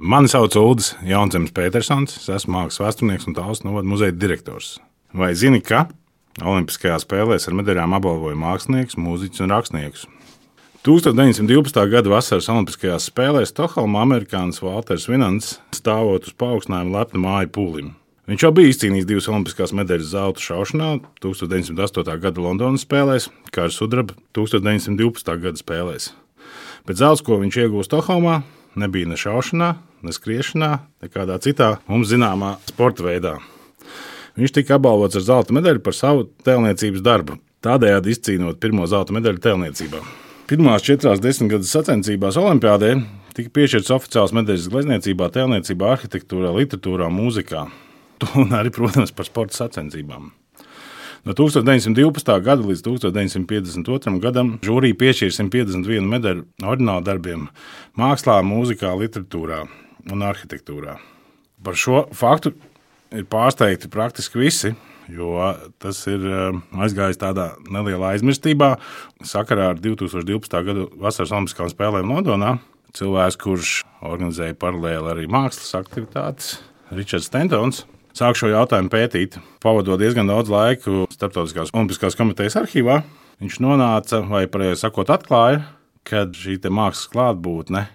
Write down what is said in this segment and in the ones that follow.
Mani sauc Ulris Jaunzems Petersons, es esmu mākslas vēsturnieks un tālāk novada muzeja direktors. Vai zini, ka Olimpiskajās spēlēs ar medaļām apbalvoja mākslinieks, mūziķus un rakstniekus? 1912. gada vasaras Olimpiskajās spēlēs Stokholmā amerikānis Walters Vinants stāvot uz paaugstinājumu lepnu māju pūlim. Viņš jau bija izcīnījis divas olimpiskās medaļas zelta šaušanā, 1908. gada Londonas spēlēs, kā arī sudraba 1912. gada spēlēs. Bet zelts, ko viņš ieguva Stokholmā, nebija ne šaušanā, ne skriešanā, ne kādā citā mums zināmā sporta veidā. Viņš tika apbalvots ar zelta medaļu par savu tēlniecības darbu, tādējādi izcīnot pirmo zelta medaļu tēlniecībā. Pirmās četrās desmitgades sacensībās Olimpijādē tika piešķirts oficiāls medaļas glezniecībā, tēlniecībā, arhitektūrā, literatūrā, mūzikā un arī, protams, par sporta sacensībām. No 1912. gada līdz 1952. gadam žūrija piešķīra 151 medaļu ordinālu darbiem mākslā, mūzikā, literatūrā un arhitektūrā. Par šo faktu ir pārsteigti praktiski visi, jo tas ir eh, aizgājis tādā nelielā aizmirstībā. Sakarā ar 2012. gada vasaras Olimpiskām spēlēm Londonā cilvēks, kurš organizēja paralēli arī mākslas aktivitātes, Ričards Stentons. Sāku šo jautājumu pētīt, pavadot diezgan daudz laika Startautiskās Olimpiskās komitejas arhīvā. Viņš nonāca, vai precīzi sakot, atklāja, ka šī mākslas klātbūtne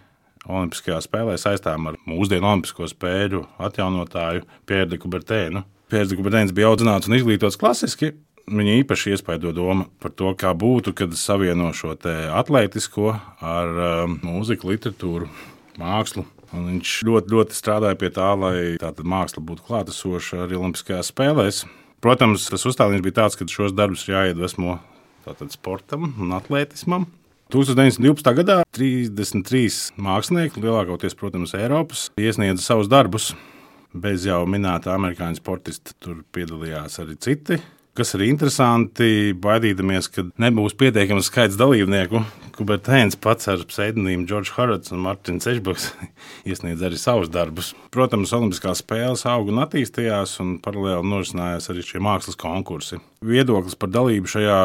Olimpiskajā spēlē saistām ar mūsdienu Olimpisko spēļu atjaunotāju Pierre Kubertēnu. Pierre Kubertēns bija audzināts un izglītots klasiski. Viņa īpaši iespaido doma par to, kā būtu, kad savieno šo atletisko ar um, mūziku, literatūru, mākslu. Un viņš ļoti, ļoti strādāja pie tā, lai tāda māksla būtu klātesoša arī Olimpiskajās spēlēs. Protams, tas uzstādījums bija tāds, ka šos darbus jāiedvesmo sportam un atletismam. 1912. gadā 33 mākslinieki, lielākoties, protams, Eiropas, iesniedza savus darbus. Bez jau minēta amerikāņu sportista, tur piedalījās arī citi. Kas ir interesanti, baidīdamies, ka nebūs pietiekams skaits dalībnieku. Kubertēns pats ar pseidonīmu George Harrods un Martins Ešbaks iesniedz arī savus darbus. Protams, Olimpiskās spēles auga un attīstījās, un paralēli norisinājās arī šie mākslas konkursi. Viedoklis par dalību šajā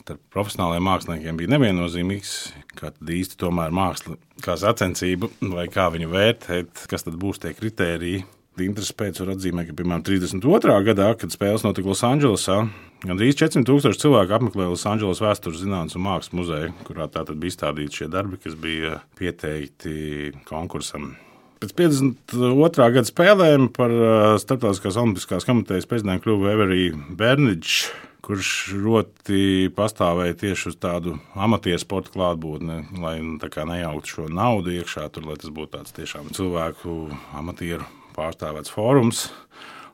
starp profesionāliem māksliniekiem bija neviennozīmīgs. Kā tad īsti tomēr māksla, kā sacensība, vai kā viņu vērtēt, kas tad būs tie kritēriji. Intereses pēc var atzīmēt, ka, piemēram, 32. gadā, kad spēles notika Losandželosā, gandrīz 400 tūkstoši cilvēku apmeklēja Losandželos vēstures zinātnes un mākslas muzeju, kurā tātad bija izstādīti šie darbi, kas bija pieteikti konkursam. Pēc 52. gada spēlēm par Startautiskās Olimpiskās komitejas prezidentu kļuva Everija Bernidžs kurš ļoti pastāvēja tieši uz tādu amatieru sporta klātbūtni, lai nu, nejauktu šo naudu iekšā, tur, lai tas būtu tāds tiešām cilvēku amatieru pārstāvēts fórums.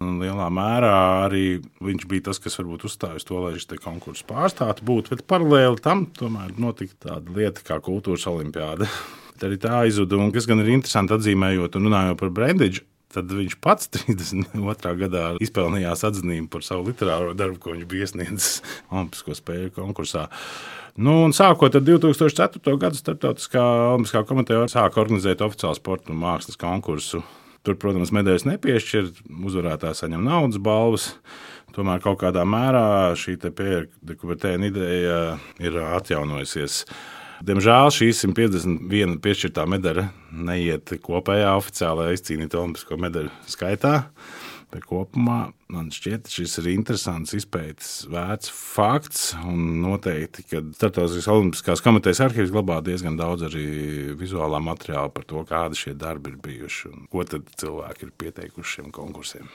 Un lielā mērā arī viņš bija tas, kas varbūt uzstājis to, lai šis konkurss pārstātu būt. Bet paralēli tam tomēr notika tāda lieta kā kultūras olimpiāda. Arī tā izzuda, un kas gan ir interesanti atzīmējot un runājot par Brendidžu Tad viņš pats 32. gadā izpelnījās atzinību par savu literāro darbu, ko viņš bija iesniedzis Olimpisko spēļu konkursā. Nu, sākot ar 2004. gadu Startautiskā Olimpiskā komiteja sāka organizēt oficiālu sporta un mākslas konkursu. Tur, protams, medaļas nepiešķir, uzvarētāji saņem naudas balvas. Tomēr kaut kādā mērā šī kuvertēna ideja ir atjaunojusies. Diemžēl šī 151 piešķirtā medaļa neiet kopējā oficiālajā izcīnītā olimpisko medaļu skaitā. Bet kopumā man šķiet, šis ir interesants izpētes vērts fakts. Noteikti, ka Startautiskās Olimpiskās komitejas arhīvs glabā diezgan daudz arī vizuālā materiāla par to, kādi šie darbi ir bijuši un ko cilvēki ir pieteikuši šiem konkursiem.